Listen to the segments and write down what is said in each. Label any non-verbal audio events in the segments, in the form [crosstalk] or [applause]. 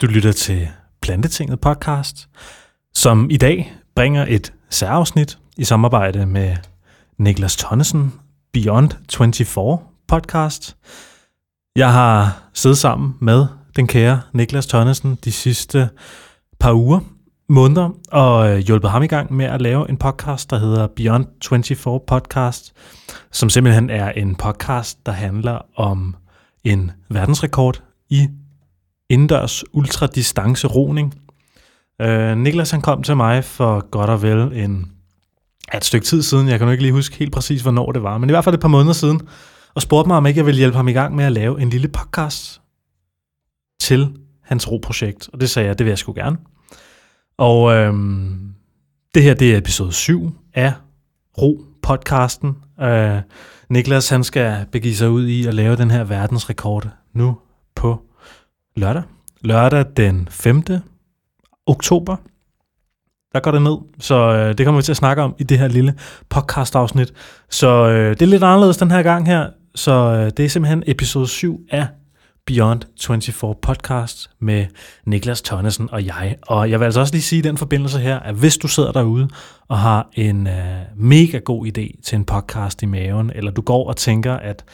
Du lytter til Plantetinget podcast, som i dag bringer et særafsnit i samarbejde med Niklas Tonnesen, Beyond 24 podcast. Jeg har siddet sammen med den kære Niklas Tonnesen de sidste par uger, måneder, og øh, hjulpet ham i gang med at lave en podcast, der hedder Beyond 24 podcast, som simpelthen er en podcast, der handler om en verdensrekord i indendørs ultradistance roning. Øh, Niklas han kom til mig for godt og vel en, et stykke tid siden, jeg kan nu ikke lige huske helt præcis, hvornår det var, men i hvert fald et par måneder siden, og spurgte mig, om ikke jeg ville hjælpe ham i gang med at lave en lille podcast til hans roprojekt, og det sagde jeg, det vil jeg sgu gerne. Og øhm, det her, det er episode 7 af Ro-podcasten. Øh, Niklas, han skal begive sig ud i at lave den her verdensrekord nu på lørdag. Lørdag den 5. oktober. Der går det ned, så øh, det kommer vi til at snakke om i det her lille podcast-afsnit. Så øh, det er lidt anderledes den her gang her, så øh, det er simpelthen episode 7 af Beyond 24 podcast med Niklas Tonnesen og jeg. Og jeg vil altså også lige sige i den forbindelse her, at hvis du sidder derude og har en øh, mega god idé til en podcast i maven, eller du går og tænker, at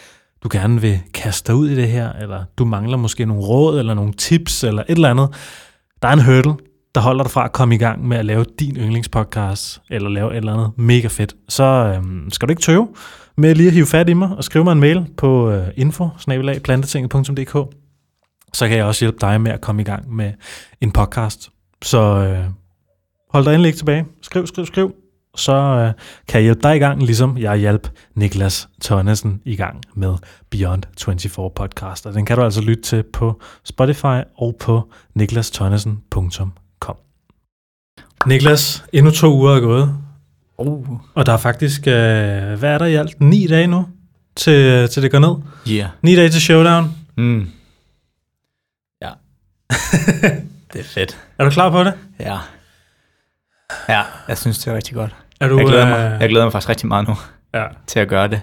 du gerne vil kaste dig ud i det her, eller du mangler måske nogle råd, eller nogle tips, eller et eller andet, der er en hurdle, der holder dig fra at komme i gang med at lave din yndlingspodcast, eller lave et eller andet mega fedt, så øhm, skal du ikke tøve med lige at hive fat i mig og skrive mig en mail på øh, info så kan jeg også hjælpe dig med at komme i gang med en podcast. Så øh, hold dig endelig ikke tilbage. Skriv, skriv, skriv. Så øh, kan jeg hjælpe dig i gang, ligesom jeg hjælp Niklas Tørnesen i gang med Beyond 24 podcast. Og den kan du altså lytte til på Spotify og på niklastørnesen.com. Niklas, endnu to uger er gået. Oh. Og der er faktisk, øh, hvad er der i alt? Ni dage nu, til, til det går ned. Yeah. Ni dage til showdown. Mm. Ja. [laughs] det er fedt. Er du klar på det? Ja. Ja, jeg synes, det er rigtig godt. Er du, Jeg glæder, mig, øh, jeg glæder mig faktisk rigtig meget nu Ja, til at gøre det.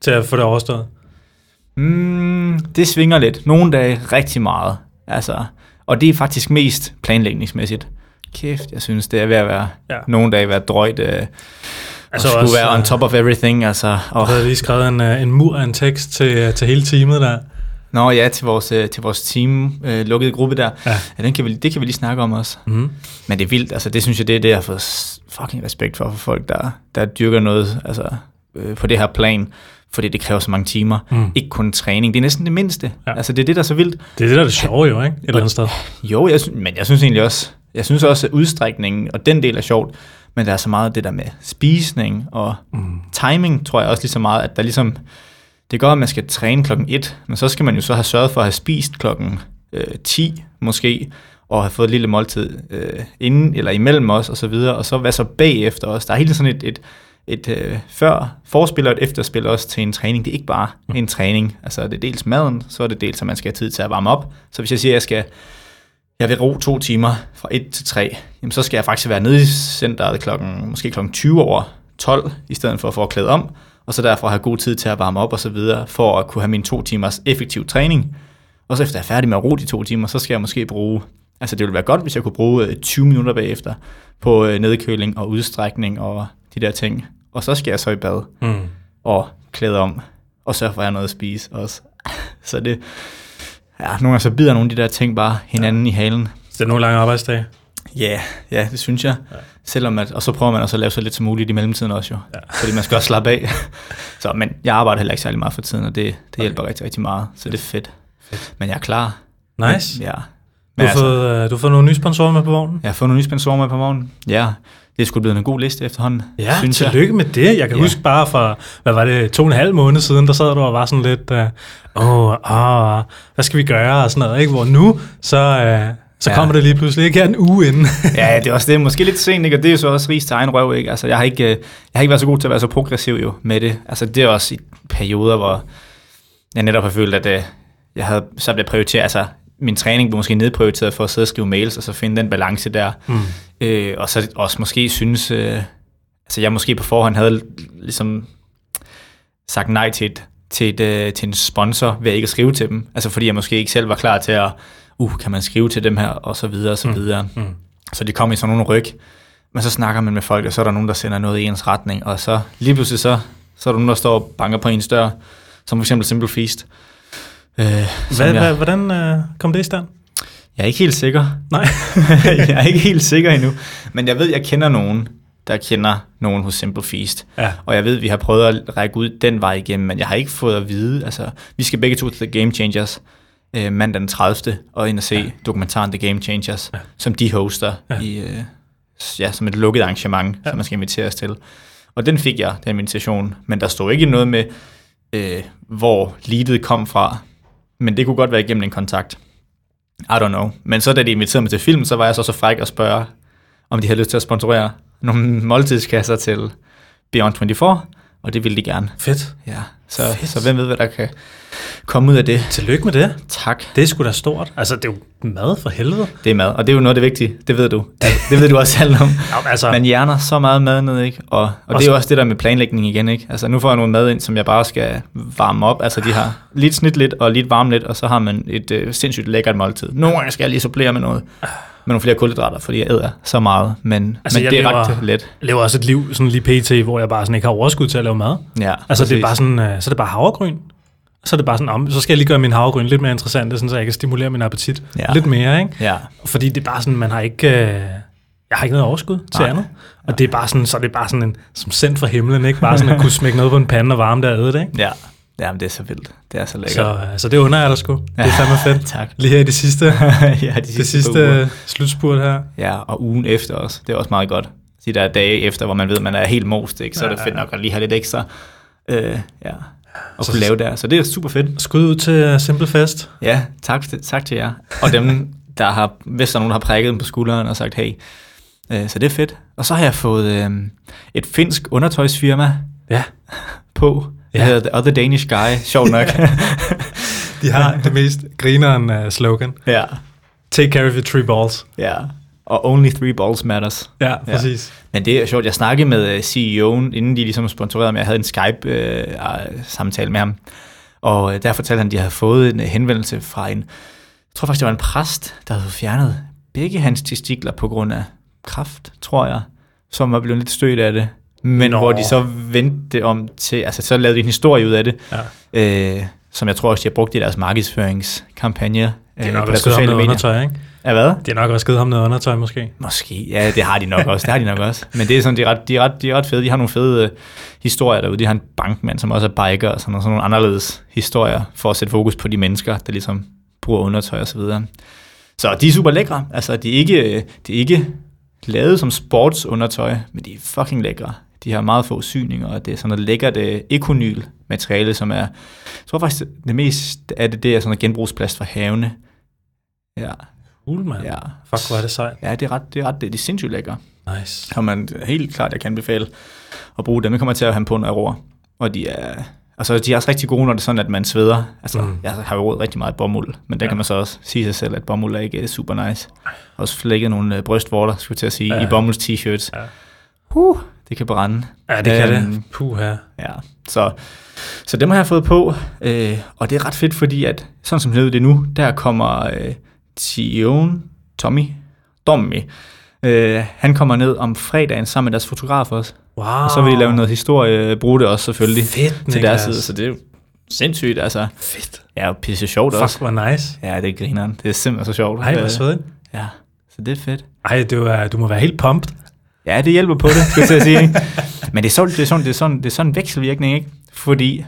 til at få det overstået. Mm, det svinger lidt. Nogle dage rigtig meget. Altså, og det er faktisk mest planlægningsmæssigt. Kæft, jeg synes, det er ved at være Ja. nogle dage være drøjt. Øh, altså Altså skulle også, være on øh, top of everything. Altså, Og og, så havde jeg lige skrevet en, øh, en mur af en tekst til, øh, til hele teamet der. Nå ja, til vores, øh, til vores team, øh, lukkede gruppe der. Ja. Ja, den kan vi, det kan vi lige snakke om også. Mm. Men det er vildt, altså det synes jeg, det er det, jeg har fået fucking respekt for, for folk, der, der dyrker noget altså, øh, på det her plan, fordi det kræver så mange timer. Mm. Ikke kun træning, det er næsten det mindste. Ja. Altså det er det, der er så vildt. Det er det, der er det sjove jo, ikke? Et eller andet sted. Jo, jeg synes, men jeg synes egentlig også, jeg synes også, at udstrækningen og den del er sjovt, men der er så meget det der med spisning og Mm. timing, tror jeg også lige så meget, at der ligesom, det gør, at man skal træne klokken 1, men så skal man jo så have sørget for at have spist klokken øh, 10 måske, og have fået et lille måltid øh, inden eller imellem os og så videre, og så hvad så bagefter os. Der er hele sådan et, et, et øh, før forspil og et efterspil også til en træning. Det er ikke bare en træning. Altså det er dels maden, så er det dels, at man skal have tid til at varme op. Så hvis jeg siger, at jeg skal jeg vil ro to timer fra 1 til 3, jamen så skal jeg faktisk være nede i centret klokken, måske klokken 20 over 12, i stedet for at få klæde om, og så derfor have god tid til at varme op og så videre, for at kunne have min to timers effektiv træning. Og så efter jeg er færdig med at ro de to timer, så skal jeg måske bruge, altså det ville være godt, hvis jeg kunne bruge øh, 20 minutter bagefter på øh, nedkøling og udstrækning og de der ting. Og så skal jeg så i bad Mm. og klæde om, og sørge for at jeg har noget at spise også. [laughs] Så det, ja, nogle gange så bider nogle af de der ting bare hinanden ja. i halen. Så det er nogle lange arbejdsdage. Ja, yeah, ja, det synes jeg. Ja. Ja. Selvom at, og så prøver man også at lave så lidt som muligt i mellemtiden også jo. Ja. Ja. Fordi man skal også slappe af. [laughs] så, men jeg arbejder heller ikke særlig meget for tiden, og det, det hjælper rigtig, rigtig meget. Så det er fedt. Fedt. Men jeg er klar. Nice. Ja. Du Men har, altså, fået, øh, du har fået nogle nye sponsorer med på vognen. jeg har fået nogle nye sponsorer med på morgenen. Ja, det er sgu blevet en god liste efterhånden. Ja, synes tillykke med det. Jeg kan Ja. huske bare for, hvad var det, to og en halv måned siden, der sad du og var sådan lidt, øh, åh, åh, hvad skal vi gøre og sådan noget, ikke? Hvor nu, så, øh, så Ja. kommer det lige pludselig ikke her en uge inden. [laughs] ja, det er også det. Måske lidt sent, ikke? og det er jo så også ris til egen røv. Ikke? Altså, jeg, har ikke, øh, jeg har ikke været så god til at være så progressiv jo med det. Altså, det er også i perioder, hvor jeg netop har følt, at øh, jeg havde så blev prioriteret, altså min træning blev måske nedprioriteret for at sidde og skrive mails, og så finde den balance der. Mm. Øh, og så også måske synes, øh, altså jeg måske på forhånd havde ligesom sagt nej til, et, til, et, øh, til en sponsor ved ikke at skrive til dem. Altså fordi jeg måske ikke selv var klar til at uh, kan man skrive til dem her, og så videre, og så videre. Mm. Så de kommer i sådan nogle ryg, men så snakker man med folk, og så er der nogen, der sender noget i ens retning, og så lige pludselig så, så er der nogen, der står og banker på ens dør, som for eksempel Simple Feast. Øh, Hvad, jeg, hvad, hvordan øh, kom det i stand? jeg er ikke helt sikker. Nej. [laughs] jeg er ikke helt sikker endnu, men jeg ved, jeg kender nogen, der kender nogen hos Simple Feast. Ja. Og jeg ved, vi har prøvet at række ud den vej igennem, men jeg har ikke fået at vide, altså, vi skal begge to til The Game Changers øh, mandag den 30. og ind og se ja. dokumentaren The Game Changers, ja. som de hoster ja. i, øh, ja, som et lukket arrangement, ja. som man skal inviteres til. Og den fik jeg, den invitation, men der stod ikke noget med, øh, hvor leadet kom fra, men det kunne godt være igennem en kontakt. I don't know. Men så da de inviterede mig til film, så var jeg så så fræk at spørge, om de havde lyst til at sponsorere nogle måltidskasser til Beyond 24, og det ville de gerne. Fedt. Ja, så, så hvem ved, hvad der kan komme ud af det. Tillykke med det. Tak. Det er sgu da stort. Altså, det er jo mad for helvede. Det er mad, og det er jo noget af det vigtige. Det ved du. Det ved du også selv om. [laughs] Ja, altså, Man hjerner så meget mad ned, ikke? Og, og det er Også- jo også det der med planlægning igen, ikke? Altså nu får jeg nogle mad ind, som jeg bare skal varme op. Altså de har lidt snit lidt og lidt varme lidt, og så har man et øh, sindssygt lækkert måltid. Nogle gange skal jeg lige supplere med noget, med nogle flere kulhydrater, fordi jeg æder så meget. Men, Altså, men jeg det er lever- ret let. jeg lever også et liv, sådan lige pt., hvor jeg bare sådan ikke har overskud til at lave mad. Ja, Altså, det er præcis. bare sådan, øh, så er det bare havregryn. Så er det bare sådan, om, så skal jeg lige gøre min havregryn lidt mere interessant, sådan, så jeg kan stimulere min appetit Ja. lidt mere, ikke? Ja, Fordi det er bare sådan, man har ikke, øh, jeg har ikke noget overskud til Nej. andet. Og det er bare sådan, så er det bare sådan en, som sendt fra himlen, ikke? Bare sådan at kunne smække noget på en pande og varme og æde det, ikke? ja. Ja, men det er så vildt. Det er så lækkert. Så, øh, så det under jeg dig sgu. Det er fandme fedt. [laughs] tak. Lige her i det sidste, [laughs] ja, de det sidste, sidste par uger. øh, slutspurt her. Ja, og ugen efter også. Det er også meget godt. De der dage efter, hvor man ved, at man er helt most, ikke? så er det Ja, fedt ja. nok at lige have lidt ekstra øh, ja, at Så- kunne lave der. Så det er super fedt. Skud ud til uh, Simple Fest. Ja, tak, tak til jer. Og dem, [laughs] der har, hvis der er nogen, der har prikket dem på skulderen og sagt, hey, øh, så det er fedt. Og så har jeg fået øh, et finsk undertøjsfirma Ja. på. Det Ja. hedder The Other Danish Guy, sjovt nok. [laughs] De har [laughs] det mest grineren uh, slogan. ja, Take care of your three balls. ja. Og only three balls matters. Ja, præcis. Men det er sjovt, jeg snakkede med øh, CEO'en, inden de ligesom sponsorerede mig. Jeg havde en Skype-samtale med ham. Og øh, der fortalte han, at de havde fået en øh, henvendelse fra en, jeg tror faktisk, det var en præst, der havde fjernet begge hans testikler på grund af kraft, tror jeg, som var blevet lidt stødt af det. Men Nå. Hvor de så vendte det om til, altså så lavede de en historie ud af det, Ja. øh, som jeg tror også, de har brugt i deres markedsføringskampagne. Det er øh, nok på også givet ham sociale noget medier. undertøj, ikke? Ja, hvad? Det er nok også givet ham noget undertøj, måske. Måske, ja, det har de nok også. Det har de nok også. Men det er sådan, de er ret, de er ret, de er ret fede. De har nogle fede øh, historier derude. De har en bankmand, som også er biker, og sådan, og sådan nogle anderledes historier, for at sætte fokus på de mennesker, der ligesom bruger undertøj og så videre. Så de er super lækre. Altså, de er ikke, øh, de er ikke lavet som sportsundertøj, men de er fucking lækre. De har meget få syninger, og det er sådan noget lækkert øh, ekonyl materiale, som er, jeg tror faktisk, det mest af det, det er sådan noget genbrugsplast fra havene. Ja, Cool, mand. ja. Fuck, hvor er det sejt. Ja, det er ret, det er ret, det er, de er sindssygt lækre. Nice. Og man helt klart, jeg kan anbefale at bruge dem. Jeg kommer til at have dem på, når jeg roer. Og de er, altså, de er også rigtig gode, når det er sådan, at man sveder. Altså, Mm. jeg har jo rigtig meget bomuld, men der Ja. kan man så også sige sig selv, at bomuld er ikke super nice. Jeg har også flækket nogle øh, brystvorter, skulle jeg til at sige, ja. i bomulds t-shirts. Ja. Uh, det kan brænde. Ja, det kan Øhm, det. Puh her. Ja, så, så dem har jeg fået på, øh, og det er ret fedt, fordi at, sådan som det det nu, der kommer øh, CEO'en, Tommy, Tommy, øh, han kommer ned om fredagen sammen med deres fotograf også, Wow. og så vil de lave noget historie, bruge det også selvfølgelig Fedt, til deres side, så det er jo sindssygt, altså, Fedt. ja, pisse sjovt Fuck, også. hvor nice. Ja, det er grineren, det er simpelthen så sjovt. Ej, hvor Øh, svedigt. Ja, så det er fedt. Ej, du, er, du må være helt pumped. Ja, det hjælper på det, skal jeg sige. ikke? [laughs] Men det er, sådan, det, er sådan, det, er sådan, det er sådan en vekselvirkning, ikke? Fordi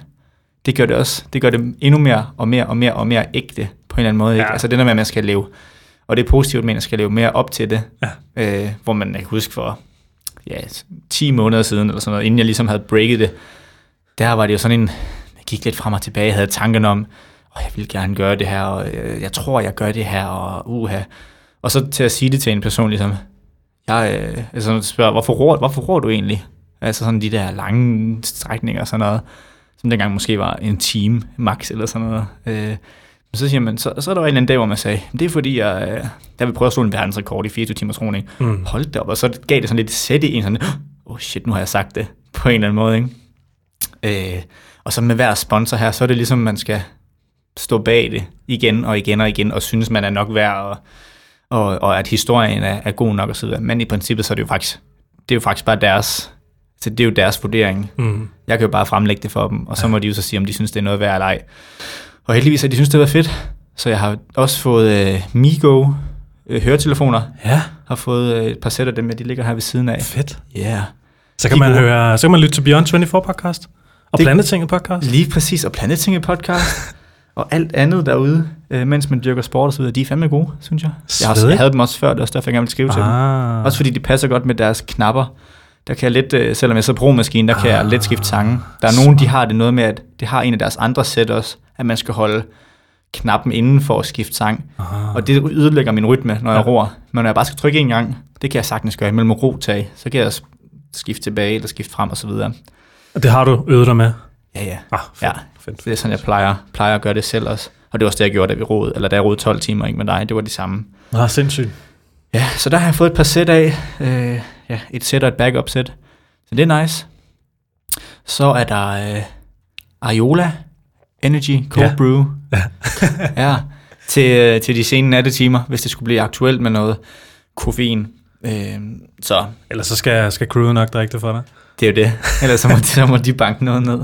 det gør det også, det gør det endnu mere og mere og mere og mere ægte på en eller anden måde. Ikke? Ja. Altså det der med, at man skal leve, og det er positivt, men man skal leve mere op til det. Ja. Øh, hvor man, jeg kan huske for ja, 10 måneder siden, eller sådan noget, inden jeg ligesom havde breaket det, der var det jo sådan en, jeg gik lidt frem og tilbage, jeg havde tanken om, oh, jeg vil gerne gøre det her, og øh, jeg tror, jeg gør det her, og uha. Og så til at sige det til en person, ligesom, jeg øh, altså, spørger, hvorfor ror, hvorfor ror du egentlig? Altså sådan de der lange strækninger og sådan noget, som dengang måske var en time max eller sådan noget. Øh, men så siger man, så, så er der en eller anden dag, hvor man sagde, det er fordi, jeg, øh, der vil prøve at slå en verdensrekord i 24 timers roning. Mm. Hold det op, og så gav det sådan lidt sæt i en sådan, oh shit, nu har jeg sagt det, på en eller anden måde, ikke? Øh, og så med hver sponsor her, så er det ligesom, man skal stå bag det igen og igen og igen, og synes, man er nok værd, og, og, og at historien er, er god nok osv. Men i princippet, så er det jo faktisk, det er jo faktisk bare deres, så det er jo deres vurdering. Mm. Jeg kan jo bare fremlægge det for dem, og så må de jo så sige, om de synes, det er noget værd eller ej. Og heldigvis, at de synes, det var fedt. Så jeg har også fået øh, Migo øh, høretelefoner. Ja, Har fået øh, et par sæt af dem, ja, de ligger her ved siden af. fedt. Ja. Yeah. Så kan, De man gode. høre, så kan man lytte til Beyond 24 podcast. Og Det- Plantetinget podcast. Lige præcis, og Planetinget podcast, [laughs] og alt andet derude, øh, mens man dyrker sport og så videre, de er fandme gode, synes jeg. Jeg, har, Svedigt. jeg havde dem også før, det er også derfor, jeg gerne ville skrive til dem. Ah. Også fordi de passer godt med deres knapper. Der kan jeg lidt, øh, selvom jeg så pro maskinen, der kan jeg Ah, let skifte sange. Der er nogen, de har det noget med, at det har en af deres andre sæt også, at man skal holde knappen inden for at skifte sang. Ah. Og det ødelægger min rytme, når jeg Ja. roer. Men når jeg bare skal trykke en gang, det kan jeg sagtens gøre imellem ro tag. Så kan jeg skifte tilbage eller skifte frem og så videre. Og det har du øvet dig med? Ja, ja. Ah, fedt. Ja, fedt. det er sådan, jeg plejer, plejer at gøre det selv også. Og det var også det, jeg gjorde, da vi roede, eller da jeg roede 12 timer, ikke med dig, det var det samme. Ah, sindssygt. Ja, så der har jeg fået et par sæt af. Øh, ja, et sæt og et backup sæt. Så det er nice. Så er der øh, Ariola Energy Cold Ja. Brew. Ja. [laughs] ja, til, øh, til de sene nattetimer, hvis det skulle blive aktuelt med noget koffein. Øh, så Ellers så skal, skal crewet nok drikke det for dig. Det er jo det. [laughs] Ellers så må, de, så må de banke noget ned.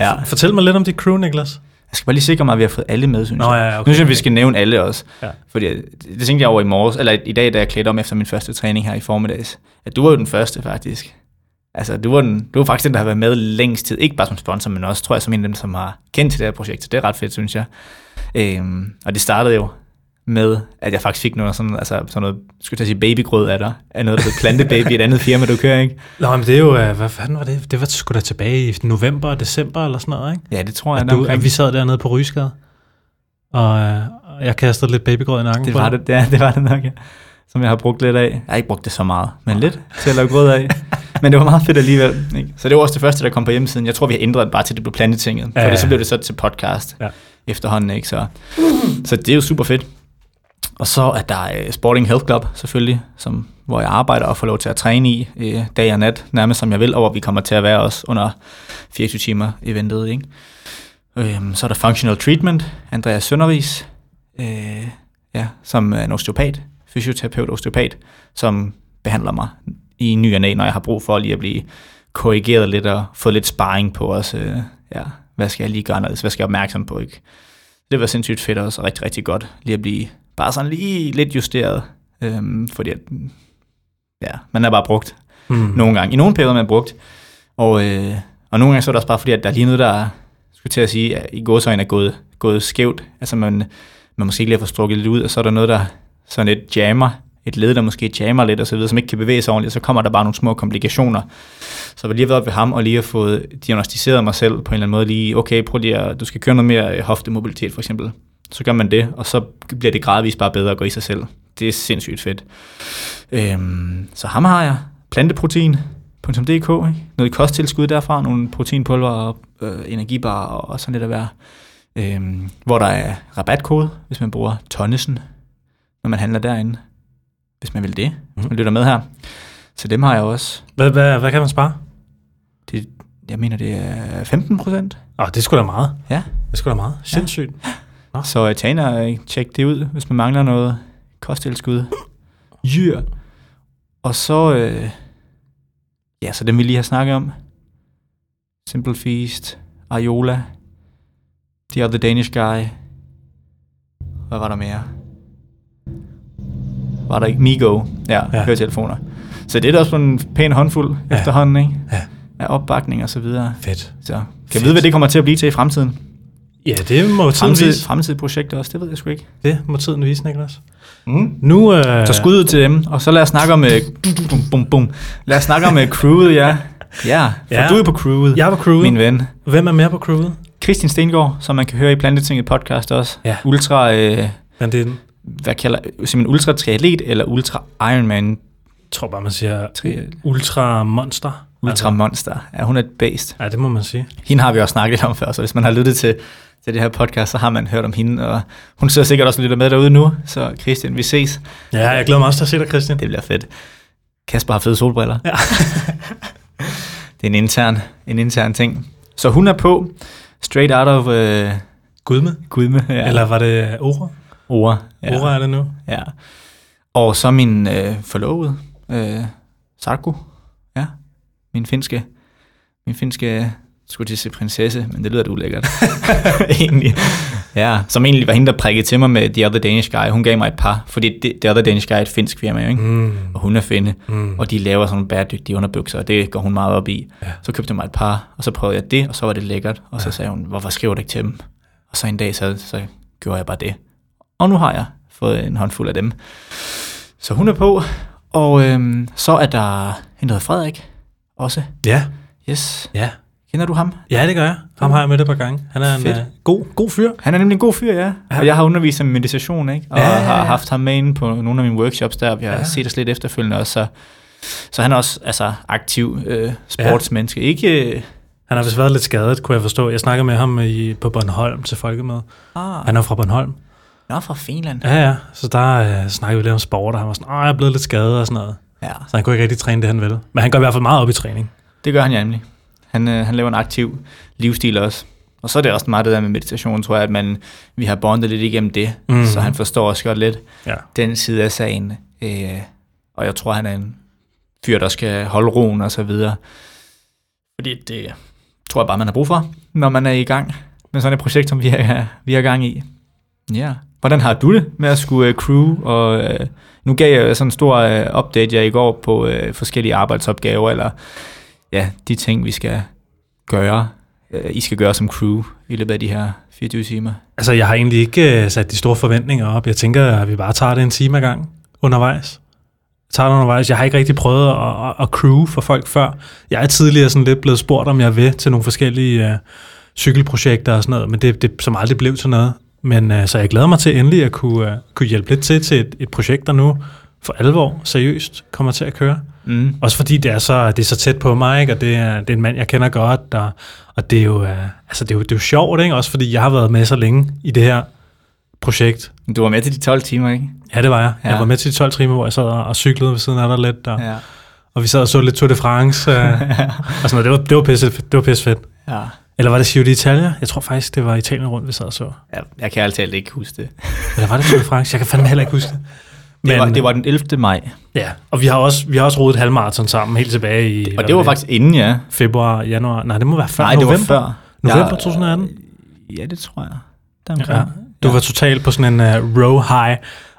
Ja. Fortæl mig lidt om dit crew, Niklas. Jeg skal bare lige sikre mig, at vi har fået alle med, synes Nå, jeg. ja, ja, Nu okay. synes jeg, vi skal nævne alle også. Ja. Fordi det tænkte jeg over i morges, eller i dag, da jeg klædte om efter min første træning her i formiddags. At du var jo den første, faktisk. Altså, du var, den, du var faktisk den, der har været med længst tid. Ikke bare som sponsor, men også, tror jeg, som en af dem, som har kendt til det her projekt. Så det er ret fedt, synes jeg. Øhm, og det startede jo med, at jeg faktisk fik noget sådan, altså sådan noget, skulle jeg sige babygrød af dig, af noget, der hedder Plantebaby, et andet firma, du kører, ikke? Nå, men det er jo, øh, hvad fanden var det? Det var sgu da tilbage i november og december eller sådan noget, ikke? Ja, det tror jeg, At, du, omkring. at vi sad dernede på Rysgade, og, øh, og jeg kastede lidt babygrød i nakken Det på var dig. det, ja, det var det nok, ja. Som jeg har brugt lidt af. Jeg har ikke brugt det så meget, men lidt til at lave grød af. [laughs] Men det var meget fedt alligevel. Ikke? Så det var også det første, der kom på hjemmesiden. Jeg tror, vi har ændret det bare til det blev plantetinget. Ja, Ja, ja. fordi så blev det så til podcast ja. efterhånden. Ikke? Så, så det er jo super fedt. Og så er der øh, Sporting Health Club selvfølgelig, som, hvor jeg arbejder og får lov til at træne i øh, dag og nat, nærmest som jeg vil, og hvor vi kommer til at være også under 24 timer eventet. Ikke? Øh, så er der Functional Treatment, Andreas Søndervis, øh, ja, som er en osteopat, fysioterapeut osteopat, som behandler mig i ny og næ, når jeg har brug for lige at blive korrigeret lidt og få lidt sparring på os. Øh, ja, hvad skal jeg lige gøre anderledes? Hvad skal jeg være opmærksom på? Ikke? Det var sindssygt fedt også, og rigtig, rigtig godt lige at blive bare sådan lige lidt justeret, øhm, fordi at, ja, man er bare brugt Mm. nogle gange. I nogle perioder er man brugt, og, øh, og nogle gange så er det også bare fordi, at der er lige noget, der skulle til at sige, at i gåsøjne er gået, gået skævt. Altså man, man måske ikke lige har strukket lidt ud, og så er der noget, der sådan lidt jammer, et led, der måske jammer lidt og så videre, som ikke kan bevæge sig ordentligt, så kommer der bare nogle små komplikationer. Så jeg lige været ved ham og lige har fået diagnostiseret mig selv på en eller anden måde lige, okay, prøv lige at, du skal køre noget mere øh, hoftemobilitet for eksempel. Så gør man det, og så bliver det gradvist bare bedre at gå i sig selv. Det er sindssygt fedt. Øhm, så ham har jeg. Planteprotein.dk, ikke? noget kosttilskud derfra, nogle proteinpulver og øh, energibar og, sådan lidt at være. Øhm, hvor der er rabatkode, hvis man bruger Tonnesen, når man handler derinde. Hvis man vil det, hvis man lytter med her. Så dem har jeg også. Hvad, hvad, hvad kan man spare? Det, jeg mener, det er 15 procent. Åh, det er sgu da meget. Ja. Det er sgu da meget. Sindssygt. Så uh, tag ind og øh, tjek det ud, hvis man mangler noget kosttilskud. Yeah. Og så, øh, ja, så dem vi lige har snakket om. Simple Feast, Ariola, The Other Danish Guy. Hvad var der mere? Var der ikke? Migo. Ja, Ja. høretelefoner. Så det er da også en pæn håndfuld Ja. efterhånden, ikke? Ja. Af opbakning og så videre. Fedt. Så kan Fedt. jeg vide, hvad det kommer til at blive til i fremtiden? Ja, det må tiden Fremtid, vise. fremtidige projekter også, det ved jeg sgu ikke. Det må tiden vise, Niklas. Mm. Nu, øh, Så skud ud til dem, og så lad os snakke om... Uh, bum, bum, bum. Lad os snakke om uh, crewet, ja. Ja, for Ja. du er på crewet, jeg er på crewet. min ven. Hvem er mere på crewet? Christian Stengård, som man kan høre i Plantetinget podcast også. Ja. Ultra, Men det er den. hvad kalder simpelthen ultra triatlet, eller ultra Ironman, Jeg tror bare, man siger tri, ultra monster. Ultra monster. Ja, hun er et based. Ja, det må man sige. Hende har vi også snakket lidt om før, så hvis man har lyttet til, til det her podcast, så har man hørt om hende, og hun sidder sikkert også og lytter med derude nu, så Christian, vi ses. Ja, jeg glæder mig også til at se dig, Christian. Det bliver fedt. Kasper har fede solbriller. Ja. [laughs] det er en intern, en intern ting. Så hun er på, straight out of uh, Gudme? Gudme. Ja. Eller var det Ora? Ora. Ja. Ora er det nu? Ja. Og så min øh, forlovede, øh, Sarko. Ja, min finske, min finske, skulle til at sige prinsesse, men det lyder da ulækkert. [laughs] egentlig. Ja, som egentlig var hende, der prikkede til mig med The Other Danish Guy. Hun gav mig et par, fordi The, The Other Danish Guy er et finsk firma, jo, ikke? Mm. og hun er finde, Mm. og de laver sådan nogle bæredygtige underbukser, og det går hun meget op i. Ja. Så købte jeg mig et par, og så prøvede jeg det, og så var det lækkert, og så sagde hun, hvorfor skriver du ikke til dem? Og så en dag, så, så gjorde jeg bare det. Og nu har jeg fået en håndfuld af dem. Så hun er på, og øhm, så er der en, der Frederik, også. Ja, Yes. ja. Kender du ham? Ja, det gør jeg. Ham har jeg med et par gange. Han er en Fedt. uh, god, god fyr. Han er nemlig en god fyr, ja. Og jeg har undervist ham i meditation, ikke? Og Ja, ja, ja, har haft ham med inde på nogle af mine workshops der, og vi har Ja. set os lidt efterfølgende også. Så, så han er også altså, aktiv øh, sportsmenneske. Ja. Ikke... Øh, Han har vist været lidt skadet, kunne jeg forstå. Jeg snakkede med ham i, på Bornholm til folkemøde. ah, Han er fra Bornholm. Nå, fra Finland. Ja, ja. Så der uh, snakkede vi lidt om sport, og han var sådan, åh, jeg er blevet lidt skadet og sådan noget. Ja, Så han kunne ikke rigtig træne det, han ville. Men han går i hvert fald meget op i træning. det gør han nemlig. Han, øh, han laver en aktiv livsstil også. Og så er det også meget det der med meditation, tror jeg, at man, vi har bondet lidt igennem det. Mm. Så han forstår også godt lidt Ja. den side af sagen. Øh, og jeg tror, han er en fyr, der skal holde roen og så videre. Fordi det tror jeg bare, man har brug for, når man er i gang med sådan et projekt, som vi er, vi er gang i. Ja. Hvordan har du det med at skulle uh, crew? Og, uh, nu gav jeg sådan en stor uh, update jeg i går på uh, forskellige arbejdsopgaver, eller ja, de ting, vi skal gøre, uh, I skal gøre som crew i løbet af de her 24 timer. Altså, jeg har egentlig ikke uh, sat de store forventninger op. Jeg tænker, at vi bare tager det en time ad gang undervejs. Jeg tager det undervejs. Jeg har ikke rigtig prøvet at, at, at crew for folk før. Jeg er tidligere sådan lidt blevet spurgt, om jeg vil til nogle forskellige uh, cykelprojekter og sådan noget, men det, det som aldrig blev til noget. Men uh, så jeg glæder mig til endelig at kunne, uh, kunne hjælpe lidt til til et, et projekt, der nu for alvor seriøst kommer til at køre. Mm. Også fordi det er så, det er så tæt på mig, ikke? og det er, det er en mand, jeg kender godt, der, og det er, jo, uh, altså det, er jo, det er jo sjovt, ikke? også fordi jeg har været med så længe i det her projekt. Du var med til de 12 timer, ikke? Ja, det var jeg. Ja. Jeg var med til de 12 timer, hvor jeg sad og og cyklede ved siden af dig lidt, og, ja. Og vi sad og så lidt Tour de France, uh, [laughs] og sådan noget. Det var, det var, pisse, det var pisse fedt. ja. Eller var det Giro d'Italia? Jeg tror faktisk, det var Italien rundt, vi sad og så. Ja, jeg kan altid ikke huske det. Eller var det Tour de France? Jeg kan fandme heller ikke huske det. Det, var, det var den 11. maj, Ja, og vi har også, vi har også rodet halvmarathon sammen helt tilbage i... og det var faktisk inden, ja. Februar, januar. Nej, det må være før Nej, november. det var før. November Jeg- 2018? Ja, det tror jeg. Ja. Deromkring. Du var totalt på sådan en uh, row high,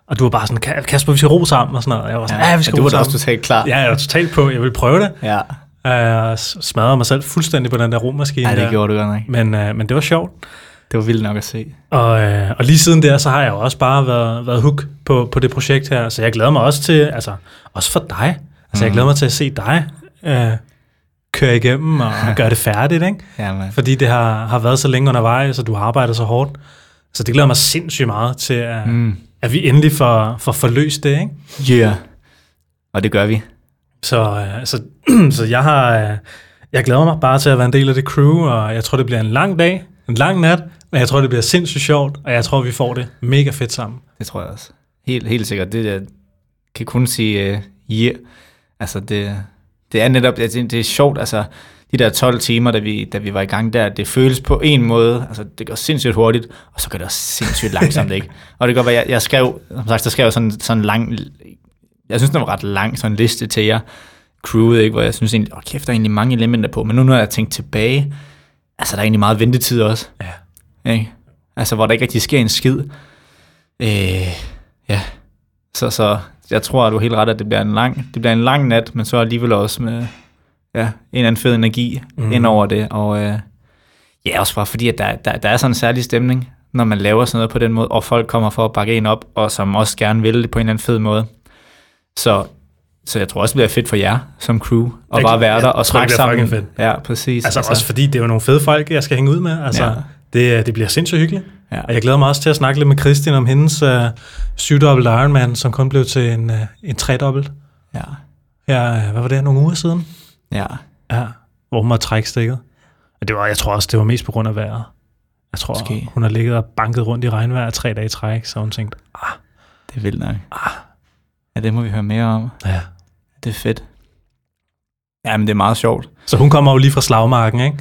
og du var bare sådan, "Ka- Kasper, vi skal ro sammen og sådan noget. Jeg var sådan, ja, vi skal du ro var da sammen. også totalt klar. Ja, jeg var totalt på. Jeg ville prøve det. ja. Jeg uh, smadrede mig selv fuldstændig på den der romaskine. Ej, det der. gjorde du godt nok. Men, uh, men det var sjovt. Det var vildt nok at se. Og, uh, og lige siden der, så har jeg jo også bare været, været hook på, på det projekt her. Så jeg glæder mig også til, altså også for dig. Altså mm. jeg glæder mig til at se dig uh, køre igennem og [laughs] gøre det færdigt, ikke? Ja, man. Fordi det har, har været så længe undervejs, og du har arbejdet så hårdt. Så det glæder mig sindssygt meget til, at, mm. At vi endelig får, får forløst det, ikke? Yeah. Og det gør vi. Så, øh, så, [clears throat] så jeg har... Øh, jeg glæder mig bare til at være en del af det crew, og jeg tror, det bliver en lang dag, en lang nat, men jeg tror, det bliver sindssygt sjovt, og jeg tror, vi får det mega fedt sammen. Det tror jeg også. Helt, helt sikkert. Det jeg kan kun sige uh, yeah. Altså, det, det er netop, det, det er sjovt, altså, de der 12 timer, da vi, da vi var i gang der, det føles på en måde, altså det går sindssygt hurtigt, og så går det også sindssygt langsomt, [laughs] ikke? Og det godt være, jeg, jeg skrev, som sagt, der skrev jeg sådan, sådan lang, jeg synes, den var ret lang, sådan en liste til jer, crewet, ikke? hvor jeg synes egentlig, åh kæft, der er egentlig mange elementer på, men nu når jeg tænkt tilbage, altså der er egentlig meget ventetid også. Ja. Ikke? Altså, hvor der ikke rigtig sker en skid. Øh, ja, så, så jeg tror, at du er helt ret, at det bliver en lang, det bliver en lang nat, men så alligevel også med ja, en eller anden fed energi mm. ind over det. Og øh, ja, også bare fordi, at der, der, der er sådan en særlig stemning, når man laver sådan noget på den måde, og folk kommer for at bakke en op, og som også gerne vil det på en eller anden fed måde. Så, så jeg tror også, det bliver fedt for jer som crew, at Det- bare være der jeg og snakke sammen. fucking Ja, præcis. Altså, altså også fordi det er jo nogle fede folk, jeg skal hænge ud med. Altså, Ja. det, det bliver sindssygt hyggeligt. ja. Og jeg glæder mig også til at snakke lidt med Kristin om hendes uh, syvdobbelt Ironman, som kun blev til en, uh, en tredobbelt. ja, Ja, hvad var det, nogle uger siden? ja. Ja, hvor hun var trækstikket. Og det var, jeg tror også, det var mest på grund af vejret. Jeg tror, Måske. hun har ligget og banket rundt i regnvejr tre dage i træk, så hun tænkte, ah, Det er vildt nok. Ja, det må vi høre mere om. ja. Det er fedt. Ja, men det er meget sjovt. Så hun kommer jo lige fra slagmarken, ikke?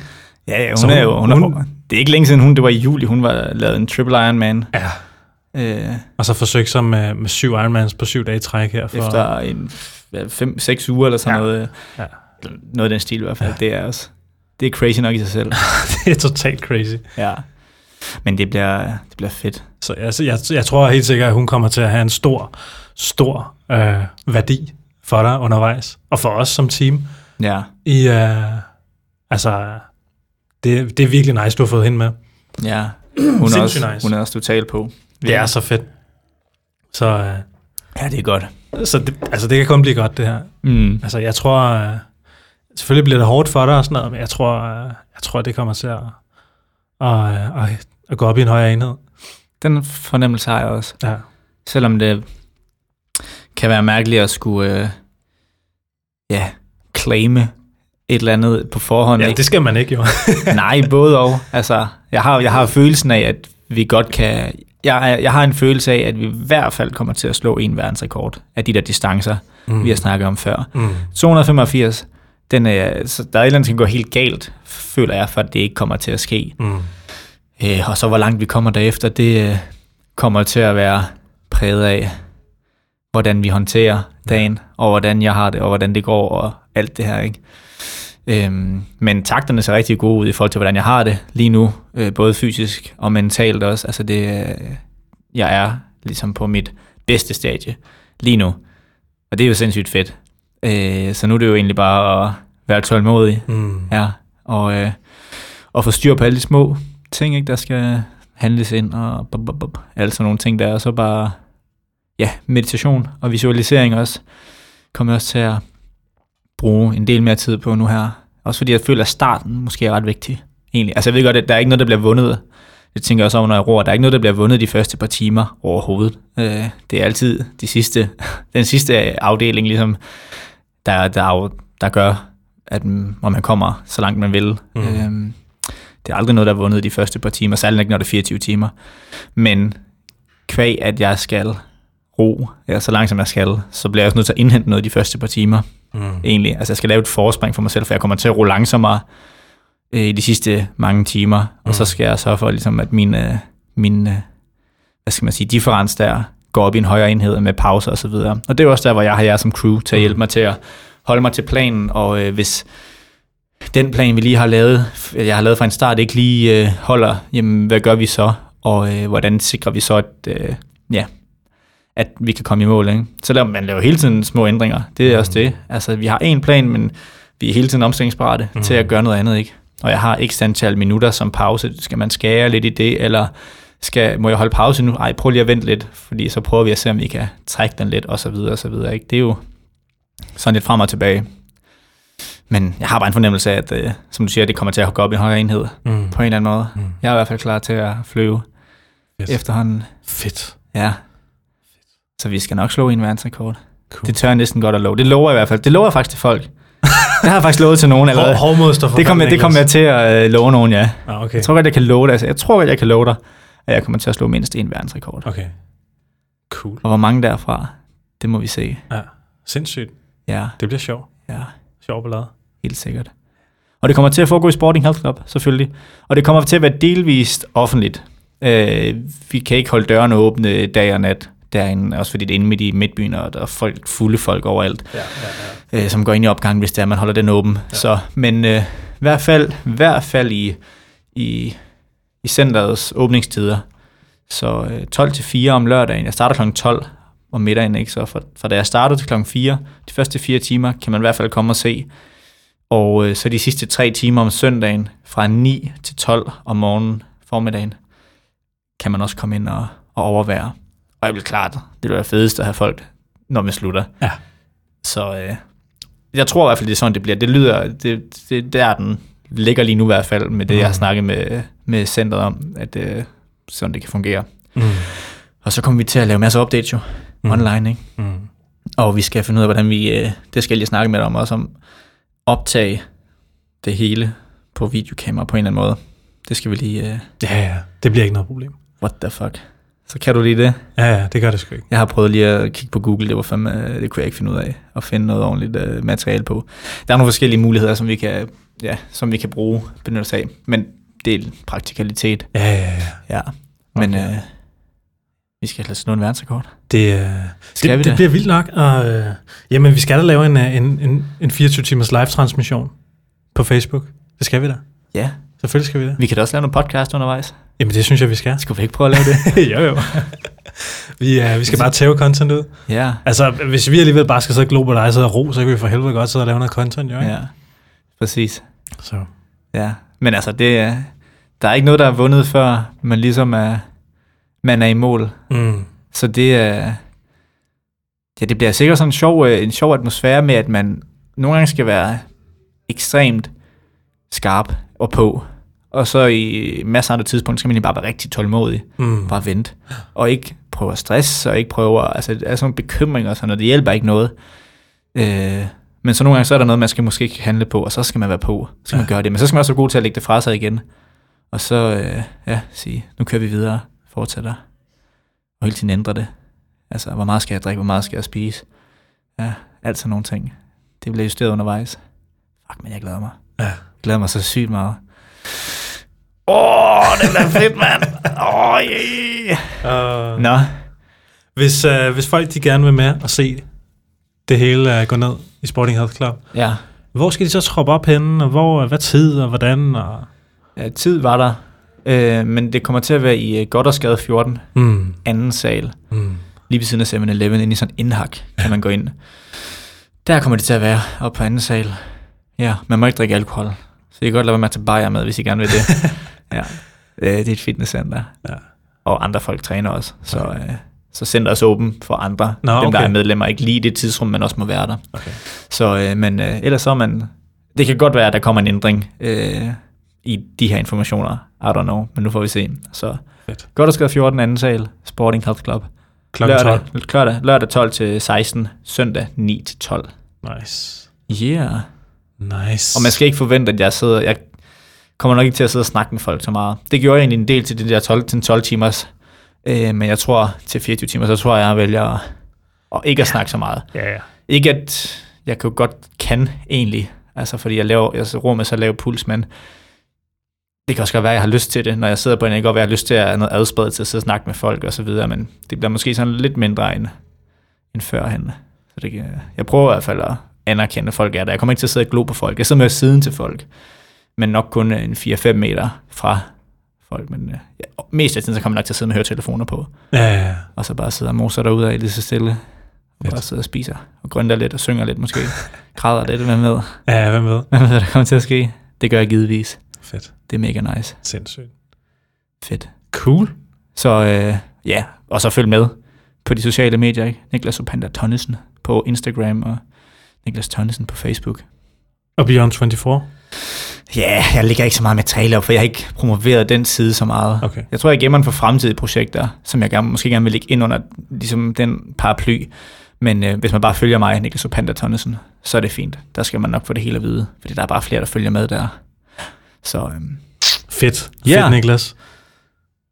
Ja, ja hun, Så er hun- jo, hun, hun- det er ikke længe siden hun, det var i juli, hun var lavet en triple Ironman. Ja. Øh, Og så forsøgt sig med, med syv Ironmans på syv dage træk her. For, efter en 5-6 uger eller sådan Ja. noget. Ja. Noget af den stil i hvert fald. Ja. Det er også, det er crazy nok i sig selv. [laughs] det er totalt crazy. ja. Men det bliver, det bliver fedt. Så altså, jeg, jeg tror helt sikkert, at hun kommer til at have en stor, stor øh, værdi for dig undervejs. Og for os som team. Ja. I, øh, altså, det, det er virkelig nice, du har fået hende med. Ja. Hun er, også, nice. hun er også total på. Det er så fedt. Så, øh, Ja, det er godt. så det, altså, det kan kun blive godt, det her. Mm. Altså, jeg tror... Øh, selvfølgelig bliver det hårdt for dig og sådan noget, men jeg tror, øh, jeg tror det kommer til at, at, at, at gå op i en højere enhed. Den fornemmelse har jeg også. Ja. Selvom det kan være mærkeligt at skulle, øh, ja, claime et eller andet på forhånd. ja, ikke? det skal man ikke jo. [laughs] Nej, både og. Altså, jeg har, jeg har følelsen af, at vi godt kan... Jeg, jeg har en følelse af, at vi i hvert fald kommer til at slå en verdensrekord af de der distancer, mm. vi har snakket om før. Mm. 285, den er, så der er et eller andet, der kan gå helt galt, føler jeg, for at det ikke kommer til at ske. Mm. Øh, og så hvor langt vi kommer derefter, det øh, kommer til at være præget af, hvordan vi håndterer dagen, og hvordan jeg har det, og hvordan det går, og alt det her, ikke? Øhm, men takterne ser rigtig gode ud i forhold til, hvordan jeg har det lige nu, øh, både fysisk og mentalt også. Altså det, øh, jeg er ligesom på mit bedste stadie lige nu, og det er jo sindssygt fedt. Øh, så nu er det jo egentlig bare at være tålmodig, Mm. Ja, og, øh, og få styr på alle de små ting, ikke, der skal handles ind, og bup, bup, bup, alle sådan nogle ting der, og så bare, ja, meditation og visualisering også, kommer jeg også til at bruge en del mere tid på nu her. Også fordi jeg føler, at starten måske er ret vigtig, egentlig. Altså jeg ved godt, at der er ikke noget, der bliver vundet, det tænker jeg også over, når jeg roer, der er ikke noget, der bliver vundet de første par timer overhovedet. Øh, det er altid de sidste, [laughs] den sidste afdeling, ligesom, der, der, der gør, at mm, om man kommer så langt man vil. Mm. Mm. Det er aldrig noget, der er vundet de første par timer, særligt ikke, når det er 24 timer. Men kvæg, at jeg skal ro, ja, så langt som jeg skal, så bliver jeg også nødt til at indhente noget de første par timer, Mm. egentlig. Altså jeg skal lave et forspring for mig selv, for jeg kommer til at ro langsommere øh, i de sidste mange timer, mm. og så skal jeg sørge for, ligesom, at min, øh, min øh, hvad skal man sige, differens der går op i en højere enhed med pauser og så videre. Og det er også der, hvor jeg har jer som crew til at hjælpe mig til at holde mig til planen, og øh, hvis den plan, vi lige har lavet, jeg har lavet fra en start, ikke lige øh, holder, jamen hvad gør vi så, og øh, hvordan sikrer vi så, at, øh, ja, at vi kan komme i mål. Ikke? Så laver man laver hele tiden små ændringer. Det er mm. også det. Altså, vi har en plan, men vi er hele tiden omstillingsparate mm. til at gøre noget andet. ikke. Og jeg har ikke antal minutter som pause. Skal man skære lidt i det, eller skal, må jeg holde pause nu? Ej, prøv lige at vente lidt, fordi så prøver vi at se, om vi kan trække den lidt, og så videre, og så videre. Ikke? Det er jo sådan lidt frem og tilbage. Men jeg har bare en fornemmelse af, at, øh, som du siger, det kommer til at gå op i en højere enhed Mm. på en eller anden måde. Mm. Jeg er i hvert fald klar til at flyve Fedt. efterhånden. Fedt. Ja. Så vi skal nok slå en verdensrekord. Cool. Det tør jeg næsten godt at love. Det lover jeg i hvert fald. Det lover jeg faktisk til folk. det har jeg faktisk lovet til nogen [laughs] allerede. Hår, hårdmod står for Det kommer, det kommer jeg til at øh, love nogen, ja. Ah, okay. Jeg tror godt, jeg kan love dig. Altså, jeg tror godt, jeg kan love dig, at jeg kommer til at slå mindst en verdensrekord. Okay. Cool. Og hvor mange derfra, det må vi se. Ja. Sindssygt. Ja, Det bliver sjovt. ja, Sjov ballade. helt sikkert. Og det kommer til at foregå i Sporting Health Club, selvfølgelig. Og det kommer til at være delvist offentligt. Øh, vi kan ikke holde dørene åbne dag og nat derinde, også fordi det er inde midt i midtbyen, og der er folk, fulde folk overalt. Ja, ja, ja. øh, som går ind i opgangen, hvis det er, man holder den åben. Ja. Så, men øh, i hvert fald, i hvert fald i, i, i centerets åbningstider. Så øh, 12 til 4 om lørdagen. Jeg starter kl. 12 om middagen, ikke? Så fra, fra da jeg startede til kl. 4, de første fire timer, kan man i hvert fald komme og se. Og øh, så de sidste tre timer om søndagen, fra 9 til 12 om morgenen, formiddagen, kan man også komme ind og, og overvære. Og jeg vil klart, det vil være fedest at have folk, når man slutter. Ja. Så øh, jeg tror i hvert fald, det er sådan, det bliver. Det lyder, det, det der den ligger lige nu i hvert fald, med det, mm. jeg har Mm. snakket med, med centret om, at øh, sådan det kan fungere. Mm. Og så kommer vi til at lave masser af updates jo, mm. Online, ikke? Mm. Og vi skal finde ud af, hvordan vi, øh, det skal jeg lige snakke med dig om også, om optage det hele på videokamera på en eller anden måde. Det skal vi lige, øh, Ja, ja. Det bliver ikke noget problem. what the fuck. Så kan du lige det? Ja, ja. Det gør det sgu ikke. Jeg har prøvet lige at kigge på Google, det var fandme, øh, det kunne jeg ikke finde ud af, at finde noget ordentligt uh, materiale på. Der er nogle forskellige muligheder, som vi kan, ja, som vi kan bruge, benytte os af. Men del praktikalitet. Ja, ja, ja. Ja, men Okay. øh, vi skal lade slå en verdensrekord. Det, øh, Skal det, vi det det? bliver vildt nok. Og, øh, jamen, vi skal da lave en, øh, en, en, en 24-timers live-transmission på Facebook. Det skal vi da. Ja, Selvfølgelig skal vi det. vi kan da også lave nogle podcast undervejs. Jamen, det synes jeg, vi skal. Skal vi ikke prøve at lave det? [laughs] jo, jo. vi, øh, vi skal bare tæve content ud. ja, Altså, hvis vi alligevel bare skal sidde og glo på dig og ro, så kan vi for helvede godt sidde og lave noget content, jo ikke? ja, præcis. Så. Ja, men altså, det, er- der er ikke noget, der er vundet, før man ligesom er, man er i mål. Mm. Så det er... Ja, det bliver sikkert sådan en sjov, øh, en sjov atmosfære med, at man nogle gange skal være ekstremt skarp og på. Og så i masser af andre tidspunkter skal man bare være rigtig tålmodig. Mm. Bare vente. Og ikke prøve at stresse, og ikke prøve at... Altså, der er sådan nogle bekymringer og sådan noget. Det hjælper ikke noget. Øh, men så nogle gange, så er der noget, man skal måske ikke handle på, og så skal man være på. Så skal man gøre det. Men så skal man også være god til at lægge det fra sig igen. Og så, øh, ja, sige, nu kører vi videre, fortsætter. Og hele tiden ændre det. Altså, hvor meget skal jeg drikke, hvor meget skal jeg spise? Ja, alt sådan nogle ting. Det bliver justeret undervejs. Fuck, men jeg glæder mig. Ja. Jeg glæder mig så sygt meget. Åh, oh, det bliver fedt, mand. [laughs] Åh, oh, yeah. Uh, Nå, hvis, uh, hvis folk de gerne vil med og se det hele uh, gå ned i Sporting Health Club, ja. hvor skal de så troppe op henne, og hvor, hvad tid, og hvordan? Og... ja tid var der. Øh, men det kommer til at være i øh, Goddersgade 14, Mm. anden sal. Mm. Lige ved siden af 7-Eleven, inde i sådan en indhak, kan man gå ind. Der kommer det til at være, oppe på anden sal. Ja, man må ikke drikke alkohol. Så I kan godt lade være med at tage bajer med, hvis I gerne vil det. [laughs] ja. Det er et fitnesscenter. Ja. Og andre folk træner også. Så, øh, så center er åben for andre. Nå, Dem, der okay. er medlemmer, ikke lige det tidsrum, man også må være der. Okay. Så, øh, men øh, ellers så er man... Det kan godt være, at der kommer en ændring øh, i de her informationer. I don't know, men nu får vi se. Så Fedt. godt at skrive 14. anden sal, Sporting Health Club. Klokken 12. Lørdag, lørdag, lørdag 12 til 16, søndag 9 til 12. Nice. Yeah. Nice. Og man skal ikke forvente, at jeg sidder... Jeg kommer nok ikke til at sidde og snakke med folk så meget. Det gjorde jeg egentlig en del til det der 12, til 12 timers. Øh, men jeg tror, til 24 timer, så tror jeg, jeg vælger at, at ikke at snakke så meget. Ja, ja. Ikke at jeg kan godt kan egentlig, altså fordi jeg laver, jeg rummer så lav puls, men det kan også godt være, at jeg har lyst til det, når jeg sidder på en. Det kan godt være, at jeg har lyst til at have noget adspredt til at sidde og snakke med folk og så videre, men det bliver måske sådan lidt mindre end, end førhen. Så det, kan- jeg prøver i hvert fald at anerkende, at folk er der. Jeg kommer ikke til at sidde og glo på folk. Jeg sidder med siden til folk, men nok kun en 4-5 meter fra folk. Men øh, ja, mest af tiden, så kommer jeg nok til at sidde med høretelefoner på, Ja, ja, ja. og så bare sidde og moser derude af lige så stille. Og bare sidder og spiser, og grønter lidt, og synger lidt måske. Græder lidt, hvem ved. Ja, hvem ved? Hvem ved, hvad der kommer til at ske? Det gør jeg givetvis. Fedt. Det er mega nice. Sindssygt. Fedt. Cool. Så øh, ja, og så følg med på de sociale medier, ikke? Niklas Opander Tonnesen på Instagram, og Niklas Tonnesen på Facebook. Og Beyond 24? Ja, yeah, jeg lægger ikke så meget materiale op, for jeg har ikke promoveret den side så meget. Okay. Jeg tror, jeg gemmer den for fremtidige projekter, som jeg gerne, måske gerne vil lægge ind under ligesom den paraply. Men øh, hvis man bare følger mig, Niklas Opander Tonnesen, så er det fint. Der skal man nok få det hele at vide, fordi der er bare flere, der følger med der. Så, øhm, Fedt. Ja. Fedt, Niklas.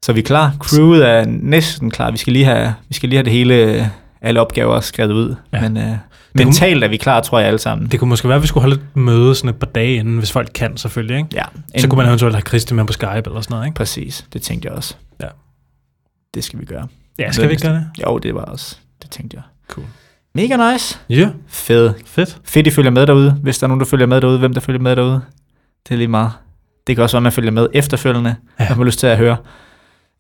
så er vi klar. Crewet er næsten klar. Vi skal lige have, vi skal lige have det hele, alle opgaver skrevet ud. Ja. Men øh, mentalt er vi klar, tror jeg alle sammen. Det kunne måske være, at vi skulle holde et møde sådan et par dage inden, hvis folk kan selvfølgelig, ikke? ja, Så kunne man eventuelt have Christi med på Skype eller sådan noget, ikke? Præcis, det tænkte jeg også. Ja. Det skal vi gøre. Ja, skal vi ikke gøre det? Jo, det var også, det tænkte jeg. Cool. Mega nice. Ja, Fed. fedt. Fedt, I følger med derude. Hvis der er nogen, der følger med derude, hvem der følger med derude. Det er lige meget. Det kan også være, at man følger med efterfølgende. Ja. Ja. Man har lyst til at høre,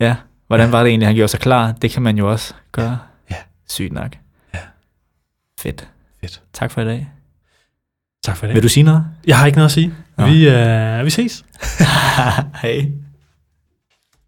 ja, hvordan var det egentlig, han gjorde sig klar. Det kan man jo også gøre. Ja. Sygt nok. Ja. Fedt. Fedt. Tak for i dag. Tak for det. Vil du sige noget? Jeg har ikke noget at sige. Nå. Vi, øh, vi ses. [laughs] Hej.